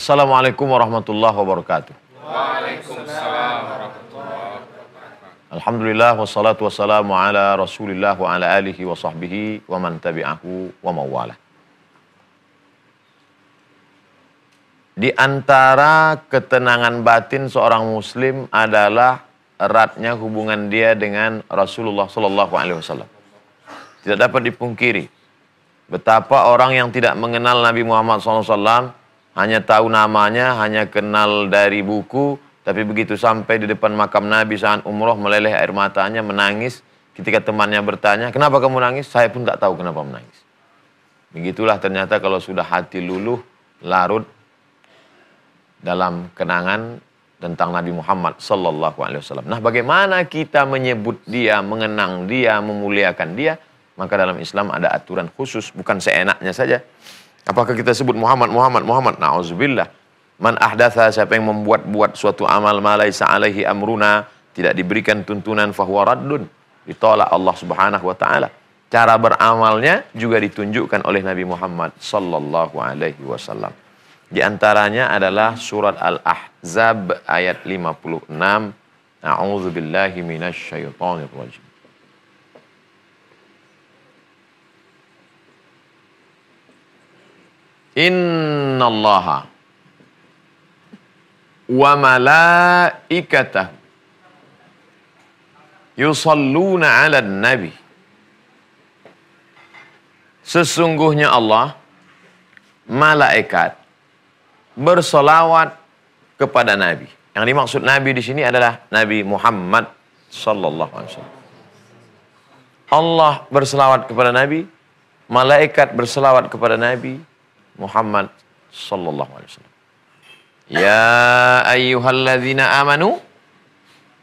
Assalamualaikum warahmatullahi wabarakatuh. Waalaikumsalam warahmatullahi wabarakatuh. Alhamdulillah wassalatu wassalamu ala Rasulillah wa ala alihi wa sahbihi wa man tabi'ahu wa mawalah. Di antara ketenangan batin seorang muslim adalah eratnya hubungan dia dengan Rasulullah Sallallahu Alaihi Wasallam. Tidak dapat dipungkiri betapa orang yang tidak mengenal Nabi Muhammad SAW hanya tahu namanya, hanya kenal dari buku, tapi begitu sampai di depan makam Nabi saat umroh meleleh air matanya, menangis. Ketika temannya bertanya, kenapa kamu nangis? Saya pun tak tahu kenapa menangis. Begitulah ternyata kalau sudah hati luluh, larut dalam kenangan tentang Nabi Muhammad Sallallahu Alaihi Wasallam. Nah, bagaimana kita menyebut dia, mengenang dia, memuliakan dia? Maka dalam Islam ada aturan khusus, bukan seenaknya saja. Apakah kita sebut Muhammad, Muhammad, Muhammad? Nauzubillah. Man ahdatha, siapa yang membuat-buat suatu amal malaisa alaihi amruna, tidak diberikan tuntunan fahuwa raddun. Ditolak Allah subhanahu wa ta'ala. Cara beramalnya juga ditunjukkan oleh Nabi Muhammad sallallahu alaihi wasallam. Di antaranya adalah surat Al-Ahzab ayat 56. A'udzu billahi Innallaha wa malaikatahu yusalluna 'alan nabi. Sesungguhnya Allah malaikat bersolawat kepada Nabi. Yang dimaksud Nabi di sini adalah Nabi Muhammad Sallallahu Alaihi Wasallam. Allah berselawat kepada Nabi, malaikat berselawat kepada Nabi Muhammad Sallallahu Alaihi Wasallam. Ya ayyuhalladzina amanu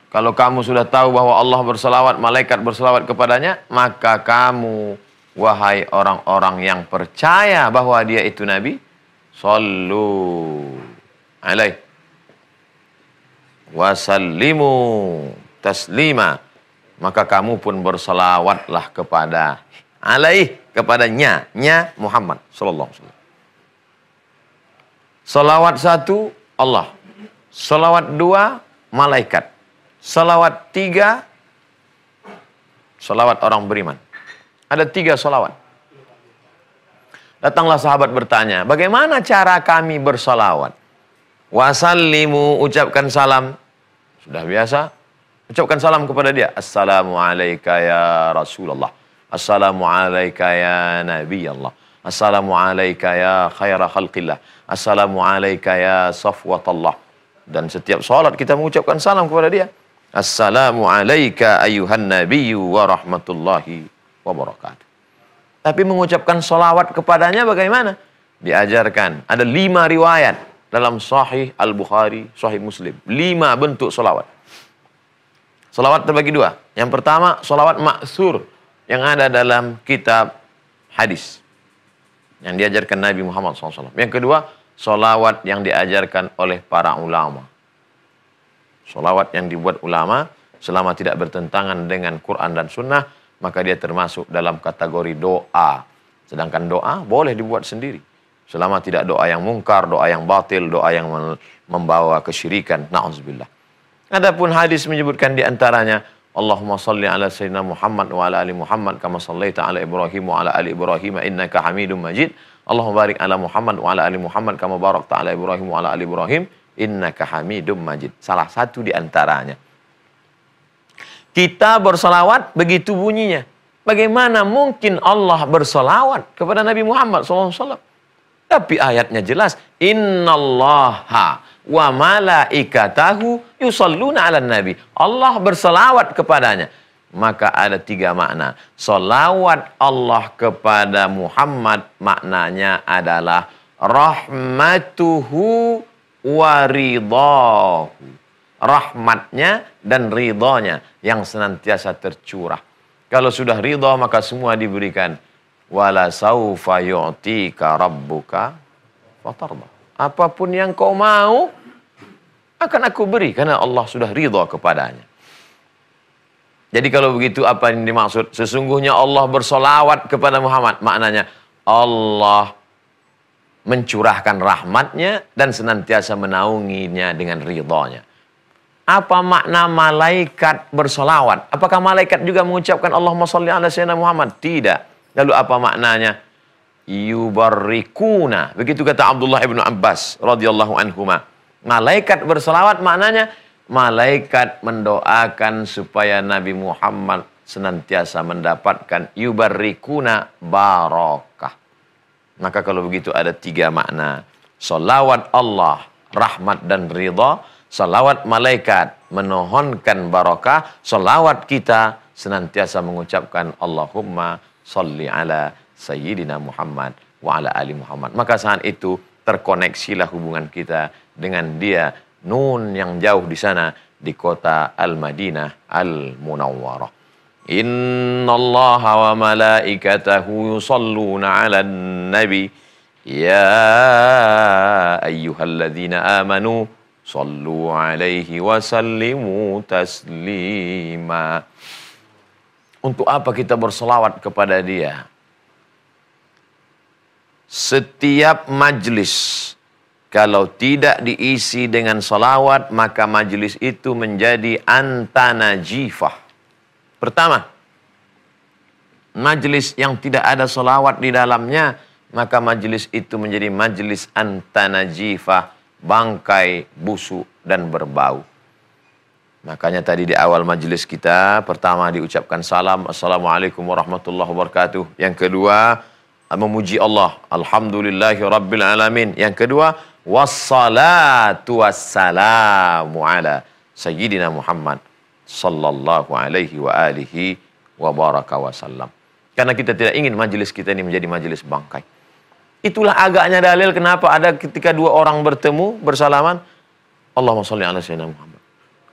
kalau kamu sudah tahu bahwa Allah berselawat, malaikat berselawat kepadanya, maka kamu, wahai orang-orang yang percaya bahwa dia itu Nabi, Sallu alaih. Wasallimu taslima. Maka kamu pun bersalawatlah kepada alaih kepadanya nya Muhammad sallallahu alaihi wasallam. Salawat satu Allah. Salawat dua malaikat. Salawat tiga salawat orang beriman. Ada tiga salawat. Datanglah sahabat bertanya, bagaimana cara kami bersalawat? Wasallimu, ucapkan salam. Sudah biasa. Ucapkan salam kepada dia. Assalamualaikum ya Rasulullah. Assalamualaikum ya Nabi Allah. Assalamualaikum ya khaira khalqillah. Assalamualaikum ya safwatallah. Dan setiap salat kita mengucapkan salam kepada dia. Assalamualaikum ayuhan nabiyyu wa rahmatullahi wa barakatuh. Tapi mengucapkan solawat kepadanya bagaimana? Diajarkan. Ada lima riwayat dalam Sahih Al-Bukhari, Sahih Muslim. Lima bentuk solawat. Solawat terbagi dua. Yang pertama, solawat maksur yang ada dalam kitab hadis. Yang diajarkan Nabi Muhammad SAW. Yang kedua, solawat yang diajarkan oleh para ulama. Solawat yang dibuat ulama selama tidak bertentangan dengan Quran dan Sunnah maka dia termasuk dalam kategori doa. Sedangkan doa boleh dibuat sendiri. Selama tidak doa yang mungkar, doa yang batil, doa yang membawa kesyirikan. Na'udzubillah. Adapun hadis menyebutkan di antaranya Allahumma salli ala sayyidina Muhammad wa ala ali Muhammad kama sallaita ala Ibrahim wa ala ali Ibrahim innaka Hamidum Majid. Allahumma barik ala Muhammad wa ala ali Muhammad kama barakta ala Ibrahim wa ala ali Ibrahim innaka Hamidum Majid. Salah satu di antaranya. Kita bersolawat begitu bunyinya. Bagaimana mungkin Allah bersolawat kepada Nabi Muhammad SAW? Tapi ayatnya jelas. Innallaha wa malaikatahu yusalluna ala nabi. Allah bersolawat kepadanya. Maka ada tiga makna. Solawat Allah kepada Muhammad maknanya adalah rahmatuhu waridahu rahmatnya dan ridhonya yang senantiasa tercurah. Kalau sudah ridho maka semua diberikan. Wala saufa yu'tika rabbuka fatarda. Apa pun yang kau mau akan aku beri karena Allah sudah ridho kepadanya. Jadi kalau begitu apa yang dimaksud? Sesungguhnya Allah bersolawat kepada Muhammad. Maknanya Allah mencurahkan rahmatnya dan senantiasa menaunginya dengan ridhonya. Apa makna malaikat bersolawat? Apakah malaikat juga mengucapkan Allahumma salli ala sayyidina Muhammad? Tidak. Lalu apa maknanya? Yubarrikuna. Begitu kata Abdullah ibnu Abbas radhiyallahu anhuma. Malaikat bersolawat maknanya malaikat mendoakan supaya Nabi Muhammad senantiasa mendapatkan yubarrikuna barokah. Maka kalau begitu ada tiga makna. Salawat Allah, rahmat dan ridha. Salawat malaikat, menohonkan barakah. Salawat kita senantiasa mengucapkan Allahumma salli ala Sayyidina Muhammad wa ala ali Muhammad. Maka saat itu terkoneksilah hubungan kita dengan dia Nun yang jauh di sana di kota Al-Madinah Al-Munawwarah. Inna Allah wa malaikatahu yusalluna ala nabi Ya ayyuhalladzina amanu sallu alaihi wa sallimu taslima. Untuk apa kita berselawat kepada dia? Setiap majlis kalau tidak diisi dengan salawat maka majlis itu menjadi antana jifah Pertama, majlis yang tidak ada solawat di dalamnya, maka majlis itu menjadi majlis antanajifah, bangkai, busuk, dan berbau. Makanya tadi di awal majlis kita, pertama diucapkan salam, Assalamualaikum warahmatullahi wabarakatuh. Yang kedua, memuji Allah, Alhamdulillahi Rabbil Alamin. Yang kedua, wassalatu wassalamu ala Sayyidina Muhammad sallallahu alaihi wa alihi wa baraka wasallam. Karena kita tidak ingin majelis kita ini menjadi majelis bangkai. Itulah agaknya dalil kenapa ada ketika dua orang bertemu bersalaman Allahumma salli ala sayyidina Muhammad.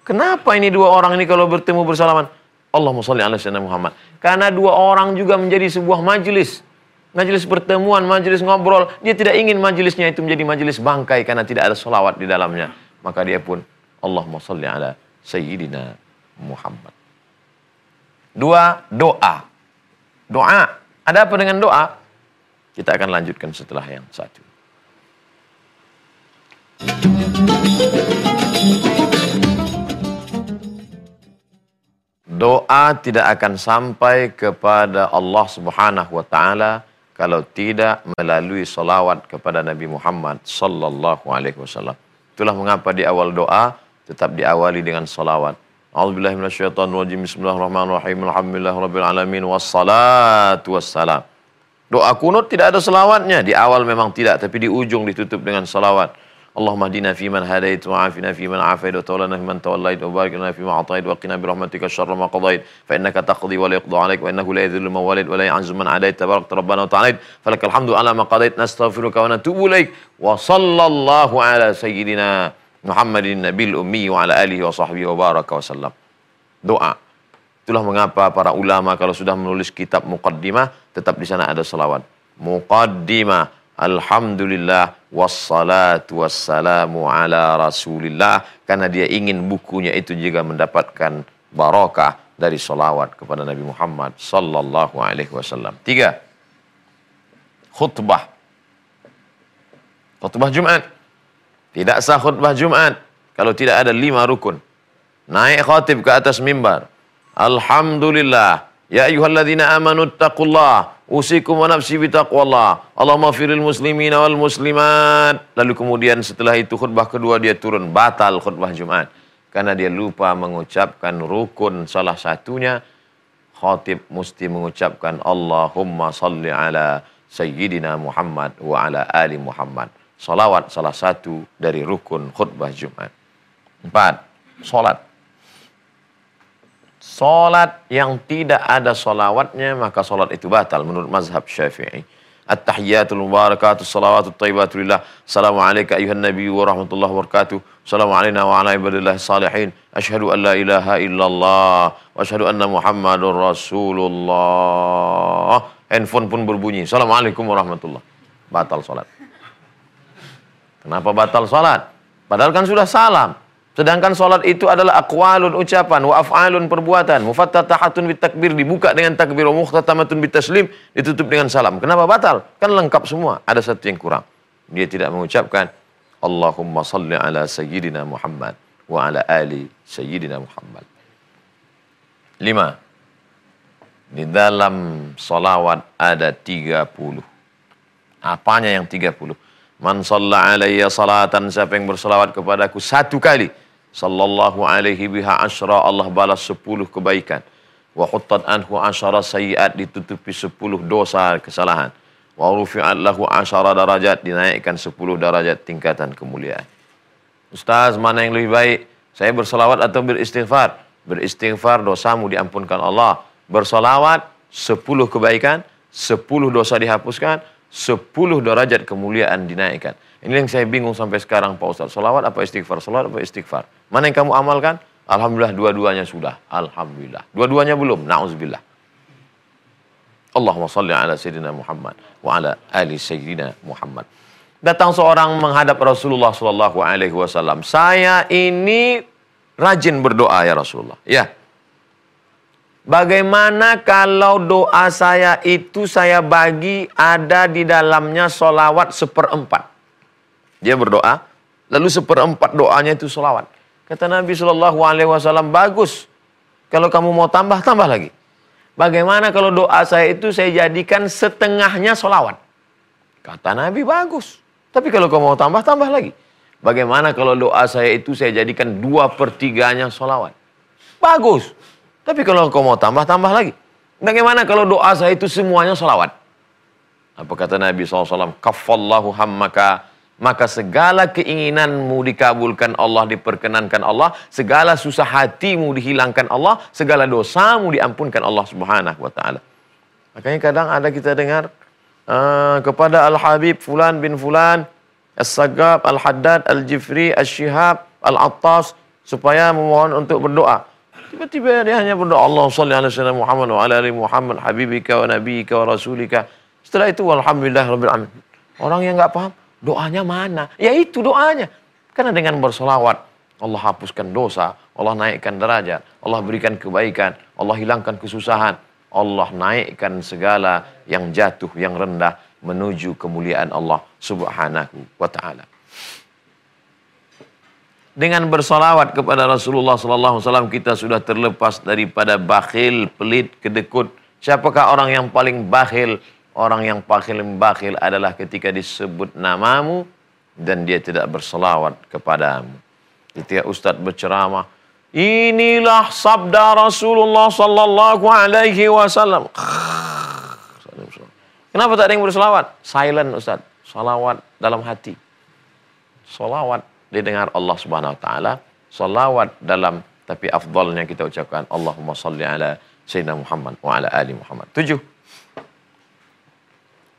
Kenapa ini dua orang ini kalau bertemu bersalaman Allahumma salli ala sayyidina Muhammad? Karena dua orang juga menjadi sebuah majelis. Majelis pertemuan, majelis ngobrol. Dia tidak ingin majelisnya itu menjadi majelis bangkai karena tidak ada solawat di dalamnya. Maka dia pun Allahumma salli ala sayyidina Muhammad. Dua, doa. Doa. Ada apa dengan doa? Kita akan lanjutkan setelah yang satu. Doa tidak akan sampai kepada Allah Subhanahu wa taala kalau tidak melalui salawat kepada Nabi Muhammad sallallahu alaihi wasallam. Itulah mengapa di awal doa tetap diawali dengan salawat. A'udzubillahi minasyaitonirrajim. Bismillahirrahmanirrahim. Alhamdulillahirabbil alamin wassalatu wassalam. Doa kunut tidak ada selawatnya. Di awal memang tidak, tapi di ujung ditutup dengan salawat. Allahumma hdina fi man hadait wa afina fi man afait wa tawallana fi man tawallait wa barik lana fi ma atait wa qina bi rahmatika syarra ma qadait fa innaka taqdi wa la yuqda alaik wa innahu la yadhillu man walid wa la yu'azzu man adait tabarak rabbana wa ta'ala falakal hamdu ala ma qadait nastaghfiruka wa natubu ilaik wa sallallahu ala sayyidina Muhammadin Nabil Ummi wa ala alihi wa sahbihi wa baraka wasallam. Doa. Itulah mengapa para ulama kalau sudah menulis kitab muqaddimah tetap di sana ada salawat. Muqaddimah. Alhamdulillah wassalatu wassalamu ala rasulillah. Karena dia ingin bukunya itu juga mendapatkan barakah dari salawat kepada Nabi Muhammad sallallahu alaihi wasallam. Tiga. Khutbah. Khutbah Jumat. Tidak sah khutbah Jumat kalau tidak ada lima rukun. Naik khatib ke atas mimbar. Alhamdulillah. Ya ayuhalladzina amanu taqullah. Usikum wa nafsi bitaqwallah. Allahumma firil muslimina wal muslimat. Lalu kemudian setelah itu khutbah kedua dia turun. Batal khutbah Jumat. Karena dia lupa mengucapkan rukun salah satunya. Khatib mesti mengucapkan Allahumma salli ala Sayyidina Muhammad wa ala ali Muhammad. Salawat salah satu dari rukun khutbah Jumat. Empat, solat. Solat yang tidak ada solawatnya, maka solat itu batal menurut mazhab syafi'i. At-tahiyatul mubarakatus salawatut tayyibatu lillah. Assalamu alayka ayuhan nabi wa rahmatullahi wa barakatuh. Assalamu alayna wa ala ibadillah salihin. Ashhadu an la ilaha illallah. Wa ashhadu anna muhammadur rasulullah. Handphone pun berbunyi. Assalamualaikum warahmatullahi Batal salat. Kenapa batal sholat? Padahal kan sudah salam. Sedangkan sholat itu adalah akwalun ucapan, wa af'alun perbuatan. Mufattatahatun bit takbir dibuka dengan takbir, wa muhtatamatun taslim ditutup dengan salam. Kenapa batal? Kan lengkap semua. Ada satu yang kurang. dia tidak mengucapkan Allahumma salli ala sayyidina Muhammad wa ala ali sayyidina Muhammad. Lima. Di dalam salawat ada tiga puluh. Apanya yang tiga puluh? Man salla alaiya salatan, siapa yang bersalawat kepadaku satu kali. Sallallahu alaihi biha asyra, Allah balas sepuluh kebaikan. Wa khuttat anhu asyara sayiat, ditutupi sepuluh dosa kesalahan Wa rufi'at lahu asyara darajat. Dinaikkan sepuluh darajat tingkatan kemuliaan. Ustaz, mana yang lebih baik? Saya bersalawat atau beristighfar? Beristighfar dosamu diampunkan Allah. Bersalawat sepuluh kebaikan, sepuluh dosa dihapuskan, sepuluh derajat kemuliaan dinaikkan. Ini yang saya bingung sampai sekarang Pak Ustaz. Salawat apa istighfar? Salawat apa istighfar? Mana yang kamu amalkan? Alhamdulillah dua-duanya sudah. Alhamdulillah. Dua-duanya belum. Na'udzubillah. Allahumma salli ala Sayyidina Muhammad wa ala ali Sayyidina Muhammad. Datang seorang menghadap Rasulullah Sallallahu Alaihi Wasallam. Saya ini rajin berdoa ya Rasulullah. Ya. Bagaimana kalau doa saya itu saya bagi ada di dalamnya solawat seperempat. Dia berdoa, lalu seperempat doanya itu solawat. Kata Nabi Shallallahu Alaihi Wasallam bagus. Kalau kamu mau tambah, tambah lagi. Bagaimana kalau doa saya itu saya jadikan setengahnya solawat? Kata Nabi, bagus. Tapi kalau kau mau tambah, tambah lagi. Bagaimana kalau doa saya itu saya jadikan dua pertiganya solawat? Bagus. Tapi kalau kau mau tambah, tambah lagi. Bagaimana kalau doa saya itu semuanya solawat? Apa kata Nabi SAW? Kafallahu hammaka maka segala keinginanmu dikabulkan Allah, diperkenankan Allah, segala susah hatimu dihilangkan Allah, segala dosamu diampunkan Allah Subhanahu wa taala. Makanya kadang ada kita dengar uh, kepada Al-Habib fulan bin fulan, As-Sagab, Al-Haddad, Al-Jifri, Al-Shihab, Al-Attas supaya memohon untuk berdoa. Tiba-tiba dia hanya berdoa Allah salli ala sayyidina Muhammad wa ala ali Muhammad habibika wa nabiyika wa rasulika. Setelah itu alhamdulillah rabbil alamin. Orang yang enggak paham, Doanya mana? Ya itu doanya. Karena dengan bersolawat, Allah hapuskan dosa, Allah naikkan derajat, Allah berikan kebaikan, Allah hilangkan kesusahan, Allah naikkan segala yang jatuh, yang rendah menuju kemuliaan Allah subhanahu wa ta'ala. Dengan bersolawat kepada Rasulullah Sallallahu Alaihi kita sudah terlepas daripada bakhil, pelit, kedekut. Siapakah orang yang paling bakhil, Orang yang paling bakhil adalah ketika disebut namamu dan dia tidak berselawat kepadamu. Ketika Ustadz berceramah, inilah sabda Rasulullah sallallahu alaihi wasallam. Kenapa tak ada yang berselawat? Silent Ustadz. Salawat dalam hati. Salawat didengar Allah subhanahu wa ta'ala. Salawat dalam, tapi afdalnya kita ucapkan Allahumma salli ala Sayyidina Muhammad wa ala ali Muhammad. Tujuh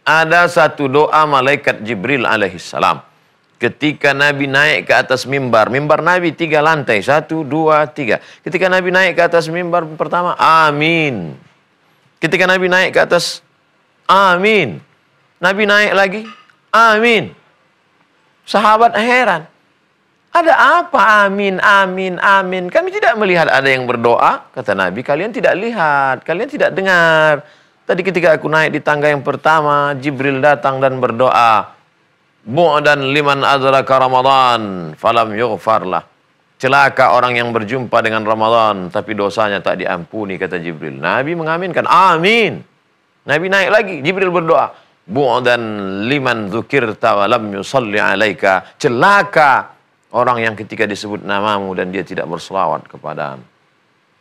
ada satu doa malaikat Jibril alaihissalam. Ketika Nabi naik ke atas mimbar. Mimbar Nabi tiga lantai. Satu, dua, tiga. Ketika Nabi naik ke atas mimbar pertama, amin. Ketika Nabi naik ke atas, amin. Nabi naik lagi, amin. Sahabat heran. Ada apa amin, amin, amin. Kami tidak melihat ada yang berdoa. Kata Nabi, kalian tidak lihat, kalian tidak dengar. Tadi ketika aku naik di tangga yang pertama, Jibril datang dan berdoa. Bu'dan liman adraka Ramadan, falam yughfarlah. Celaka orang yang berjumpa dengan Ramadan, tapi dosanya tak diampuni, kata Jibril. Nabi mengaminkan, amin. Nabi naik lagi, Jibril berdoa. Bu'dan liman dzukirta wa lam yusalli alaika. Celaka orang yang ketika disebut namamu dan dia tidak berselawat kepadamu.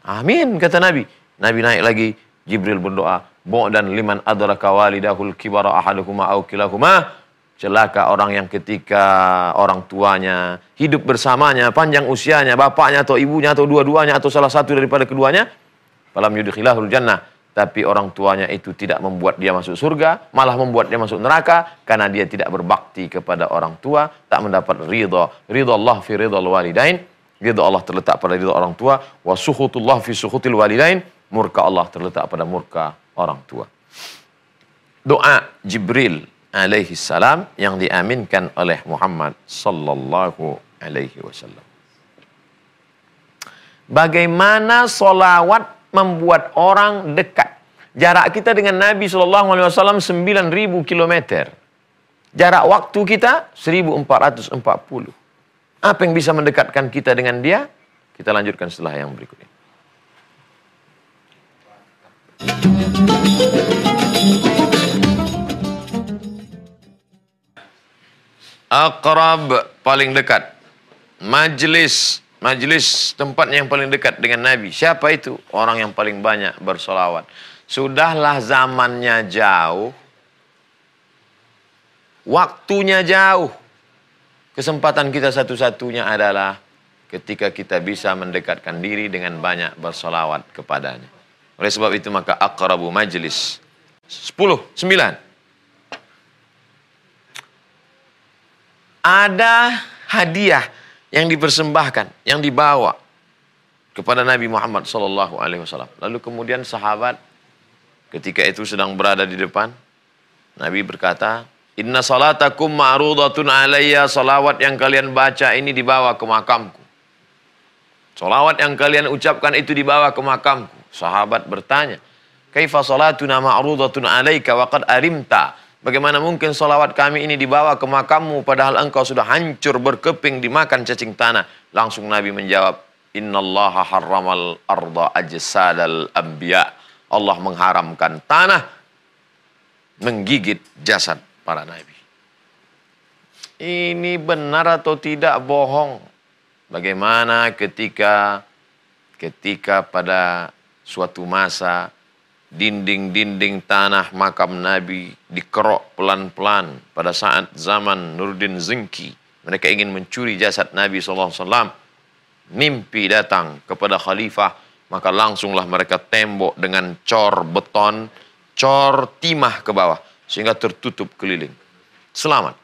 Amin, kata Nabi. Nabi naik lagi, Jibril berdoa, dan liman adraka walidahul kibara ahaduhuma au kilahuma. Celaka orang yang ketika orang tuanya hidup bersamanya panjang usianya bapaknya atau ibunya atau dua-duanya atau salah satu daripada keduanya falam yudkhilahul jannah. Tapi orang tuanya itu tidak membuat dia masuk surga malah membuat dia masuk neraka karena dia tidak berbakti kepada orang tua tak mendapat ridha. Ridha Allah fi ridha walidain. Ridha Allah terletak pada ridha orang tua. Wa suhutullah fi suhutil walidain murka Allah terletak pada murka orang tua. Doa Jibril alaihi salam yang diaminkan oleh Muhammad sallallahu alaihi wasallam. Bagaimana solawat membuat orang dekat. Jarak kita dengan Nabi Shallallahu Alaihi Wasallam 9.000 kilometer. Jarak waktu kita 1440. Apa yang bisa mendekatkan kita dengan dia? Kita lanjutkan setelah yang berikut ini. Aqrab paling dekat. Majlis, majlis tempat yang paling dekat dengan Nabi. Siapa itu? Orang yang paling banyak bersolawat. Sudahlah zamannya jauh. Waktunya jauh. Kesempatan kita satu-satunya adalah ketika kita bisa mendekatkan diri dengan banyak bersolawat kepadanya. Oleh sebab itu maka akrabu majlis. Sepuluh, sembilan. Ada hadiah yang dipersembahkan, yang dibawa kepada Nabi Muhammad Wasallam. Lalu kemudian sahabat ketika itu sedang berada di depan, Nabi berkata, Inna salatakum ma'rudatun alayya salawat yang kalian baca ini dibawa ke makamku. Salawat yang kalian ucapkan itu dibawa ke makamku. Sahabat bertanya, Kaifa salatuna ma'rudatun alaika wa qad arimta? Bagaimana mungkin salawat kami ini dibawa ke makammu padahal engkau sudah hancur berkeping dimakan cacing tanah? Langsung Nabi menjawab, Innallaha harramal arda ajsadal anbiya. Allah mengharamkan tanah menggigit jasad para nabi. Ini benar atau tidak bohong? Bagaimana ketika ketika pada suatu masa dinding-dinding tanah makam Nabi dikerok pelan-pelan pada saat zaman Nurdin Zengki. Mereka ingin mencuri jasad Nabi SAW. Mimpi datang kepada khalifah, maka langsunglah mereka tembok dengan cor beton, cor timah ke bawah, sehingga tertutup keliling. Selamat.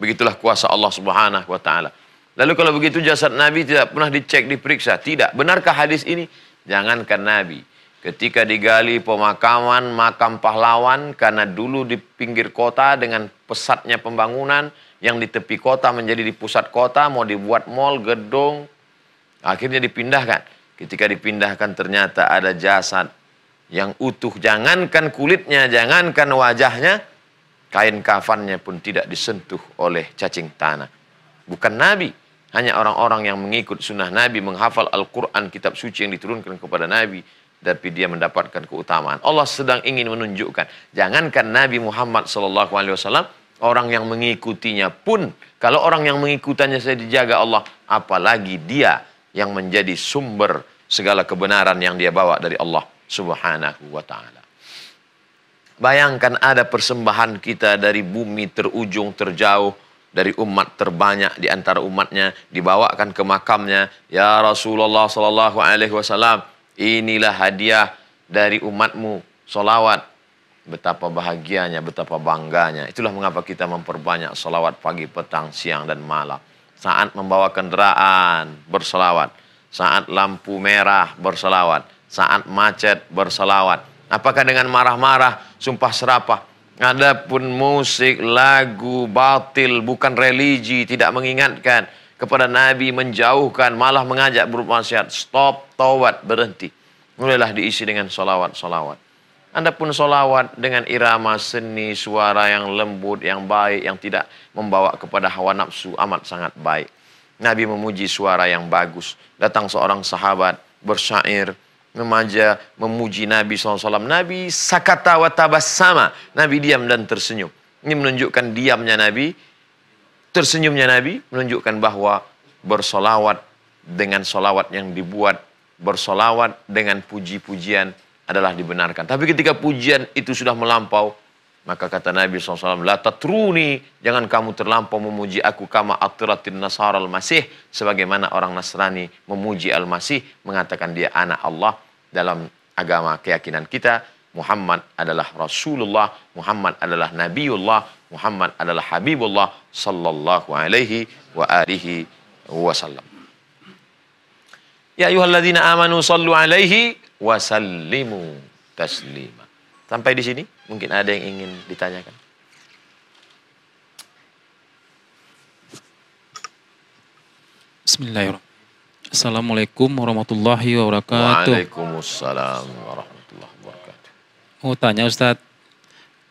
Begitulah kuasa Allah Subhanahu wa taala. Lalu kalau begitu jasad Nabi tidak pernah dicek, diperiksa. Tidak. Benarkah hadis ini? Jangankan Nabi. Ketika digali pemakaman makam pahlawan karena dulu di pinggir kota dengan pesatnya pembangunan yang di tepi kota menjadi di pusat kota mau dibuat mall, gedung. Akhirnya dipindahkan. Ketika dipindahkan ternyata ada jasad yang utuh. Jangankan kulitnya, jangankan wajahnya, kain kafannya pun tidak disentuh oleh cacing tanah. Bukan Nabi, hanya orang-orang yang mengikut sunnah Nabi, menghafal Al-Quran, kitab suci yang diturunkan kepada Nabi. Tapi dia mendapatkan keutamaan. Allah sedang ingin menunjukkan. Jangankan Nabi Muhammad SAW, orang yang mengikutinya pun, kalau orang yang mengikutannya saya dijaga Allah, apalagi dia yang menjadi sumber segala kebenaran yang dia bawa dari Allah Subhanahu wa taala. Bayangkan ada persembahan kita dari bumi terujung terjauh dari umat terbanyak di antara umatnya dibawakan ke makamnya. Ya Rasulullah sallallahu alaihi wasallam inilah hadiah dari umatmu solawat betapa bahagianya betapa bangganya. Itulah mengapa kita memperbanyak solawat pagi petang siang dan malam. Saat membawa kendaraan bersolawat saat lampu merah bersolawat saat macet bersolawat apakah dengan marah-marah sumpah serapah Adapun musik, lagu, batil, bukan religi, tidak mengingatkan kepada Nabi, menjauhkan, malah mengajak bermaksiat. Stop, tawat, berhenti. Mulailah diisi dengan solawat-solawat. Adapun solawat dengan irama seni, suara yang lembut, yang baik, yang tidak membawa kepada hawa nafsu, amat sangat baik. Nabi memuji suara yang bagus. Datang seorang sahabat bersyair, memaja, memuji Nabi SAW. Nabi sakata wa tabassama. Nabi diam dan tersenyum. Ini menunjukkan diamnya Nabi, tersenyumnya Nabi, menunjukkan bahwa bersolawat dengan solawat yang dibuat, bersolawat dengan puji-pujian adalah dibenarkan. Tapi ketika pujian itu sudah melampau, maka kata Nabi SAW, La tatruni, jangan kamu terlampau memuji aku kama atiratin nasar al-masih. Sebagaimana orang Nasrani memuji al-masih, mengatakan dia anak Allah dalam agama keyakinan kita. Muhammad adalah Rasulullah, Muhammad adalah Nabiullah, Muhammad adalah Habibullah sallallahu alaihi wa alihi wasallam. Ya ayyuhalladzina amanu sallu alaihi wa sallimu taslima. Sampai di sini mungkin ada yang ingin ditanyakan. Bismillahirrahmanirrahim. Assalamualaikum warahmatullahi wabarakatuh. Waalaikumsalam warahmatullahi wabarakatuh. Mau tanya Ustadz,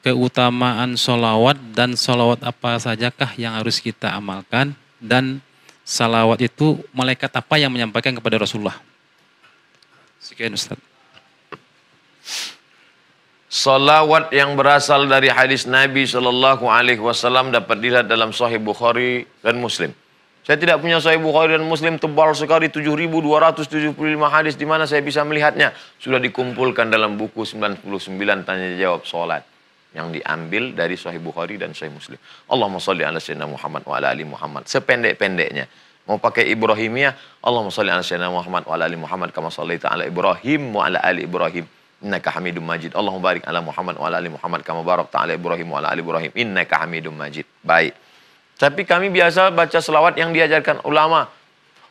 keutamaan solawat dan solawat apa sajakah yang harus kita amalkan dan salawat itu malaikat apa yang menyampaikan kepada Rasulullah? Sekian Ustaz. Salawat yang berasal dari hadis Nabi Shallallahu Alaihi Wasallam dapat dilihat dalam Sahih Bukhari dan Muslim. Saya tidak punya Sahih Bukhari dan Muslim tebal sekali 7.275 hadis di mana saya bisa melihatnya. Sudah dikumpulkan dalam buku 99 tanya jawab salat yang diambil dari Sahih Bukhari dan Sahih Muslim. Allahumma salli ala sayyidina Muhammad wa ala ali Muhammad. Sependek-pendeknya. Mau pakai Ibrahimiyah, Allahumma salli ala sayyidina Muhammad wa ala ali Muhammad kama sallaita ala Ibrahim wa ala ali Ibrahim innaka Hamidum Majid. Allahumma barik ala Muhammad wa ala ali Muhammad kama barakta ala Ibrahim wa ala ali Ibrahim innaka Hamidum Majid. Baik. Tapi kami biasa baca selawat yang diajarkan ulama.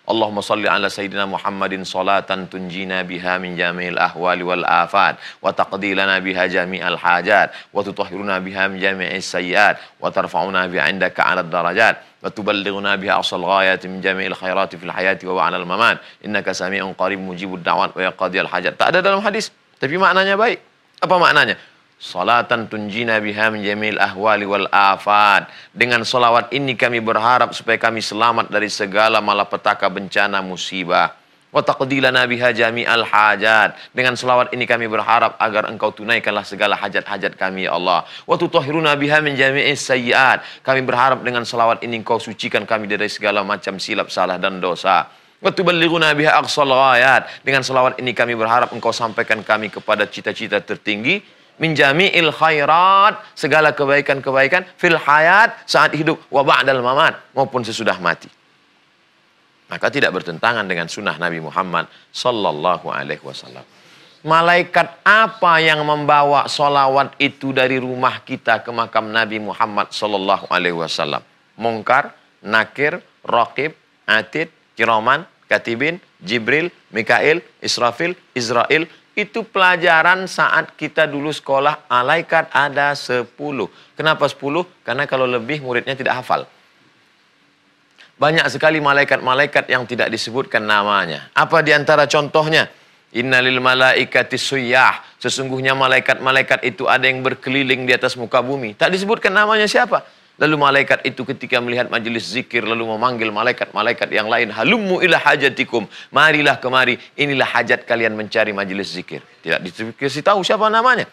Allahumma salli ala Sayyidina Muhammadin salatan tunjina biha min jami'il ahwali wal afat wa taqdi lana biha jami'al hajat wa tutahhiruna biha min jami'is sayyiat wa tarfa'una biha indaka 'ala darajat wa tuballighuna biha asal ghayati min jami'il khairati fil hayati wa ba'da al mamat innaka sami'un qarib mujibud da'wat wa yaqdi al hajat. Tak ada dalam hadis. Tapi maknanya baik. Apa maknanya? Salatan tunjina biha min jamil ahwali wal afat. Dengan salawat ini kami berharap supaya kami selamat dari segala malapetaka bencana musibah. Wa taqdilana biha jami'al hajat. Dengan salawat ini kami berharap agar engkau tunaikanlah segala hajat-hajat kami ya Allah. Wa tutahhiruna biha min jami'is sayyiat. Kami berharap dengan salawat ini engkau sucikan kami dari segala macam silap salah dan dosa. Wa tuballighuna biha aqsal ghayat. Dengan selawat ini kami berharap engkau sampaikan kami kepada cita-cita tertinggi min jami'il khairat, segala kebaikan-kebaikan fil hayat saat hidup wa ba'dal mamat maupun sesudah mati. Maka tidak bertentangan dengan sunnah Nabi Muhammad sallallahu alaihi wasallam. Malaikat apa yang membawa solawat itu dari rumah kita ke makam Nabi Muhammad sallallahu alaihi wasallam? Mungkar, nakir, raqib, atid, Kiraman, Katibin, Jibril, Mikail, Israfil, Israel. Itu pelajaran saat kita dulu sekolah, alaikat ada 10. Kenapa 10? Karena kalau lebih muridnya tidak hafal. Banyak sekali malaikat-malaikat yang tidak disebutkan namanya. Apa di antara contohnya? Innalil malaikati suyah. Sesungguhnya malaikat-malaikat itu ada yang berkeliling di atas muka bumi. Tak disebutkan namanya siapa. Lalu malaikat itu ketika melihat majelis zikir lalu memanggil malaikat-malaikat yang lain, "Halummu ila hajatikum." Marilah kemari, inilah hajat kalian mencari majelis zikir. Tidak dikasih tahu siapa namanya.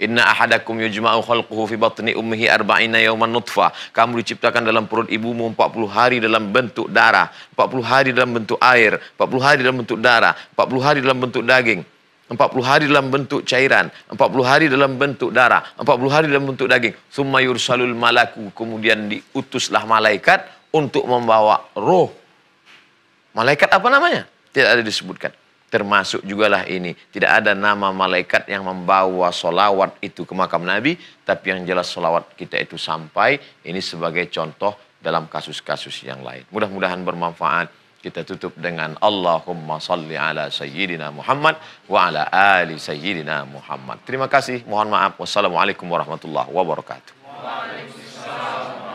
Inna ahadakum yujma'u khalquhu fi batni ummihi arba'ina yawman nutfah. Kamu diciptakan dalam perut ibumu 40 hari dalam bentuk darah, 40 hari dalam bentuk air, 40 hari dalam bentuk darah, 40 hari dalam bentuk daging. 40 hari dalam bentuk cairan, 40 hari dalam bentuk darah, 40 hari dalam bentuk daging. Summa yursalul malaku, kemudian diutuslah malaikat untuk membawa roh. Malaikat apa namanya? Tidak ada disebutkan. Termasuk juga lah ini. Tidak ada nama malaikat yang membawa solawat itu ke makam Nabi. Tapi yang jelas solawat kita itu sampai. Ini sebagai contoh dalam kasus-kasus yang lain. Mudah-mudahan bermanfaat. Kita tutup dengan Allahumma salli ala sayyidina Muhammad wa ala ali sayyidina Muhammad. Terima kasih, mohon maaf. Wassalamualaikum warahmatullahi wabarakatuh. Waalaikumsalam.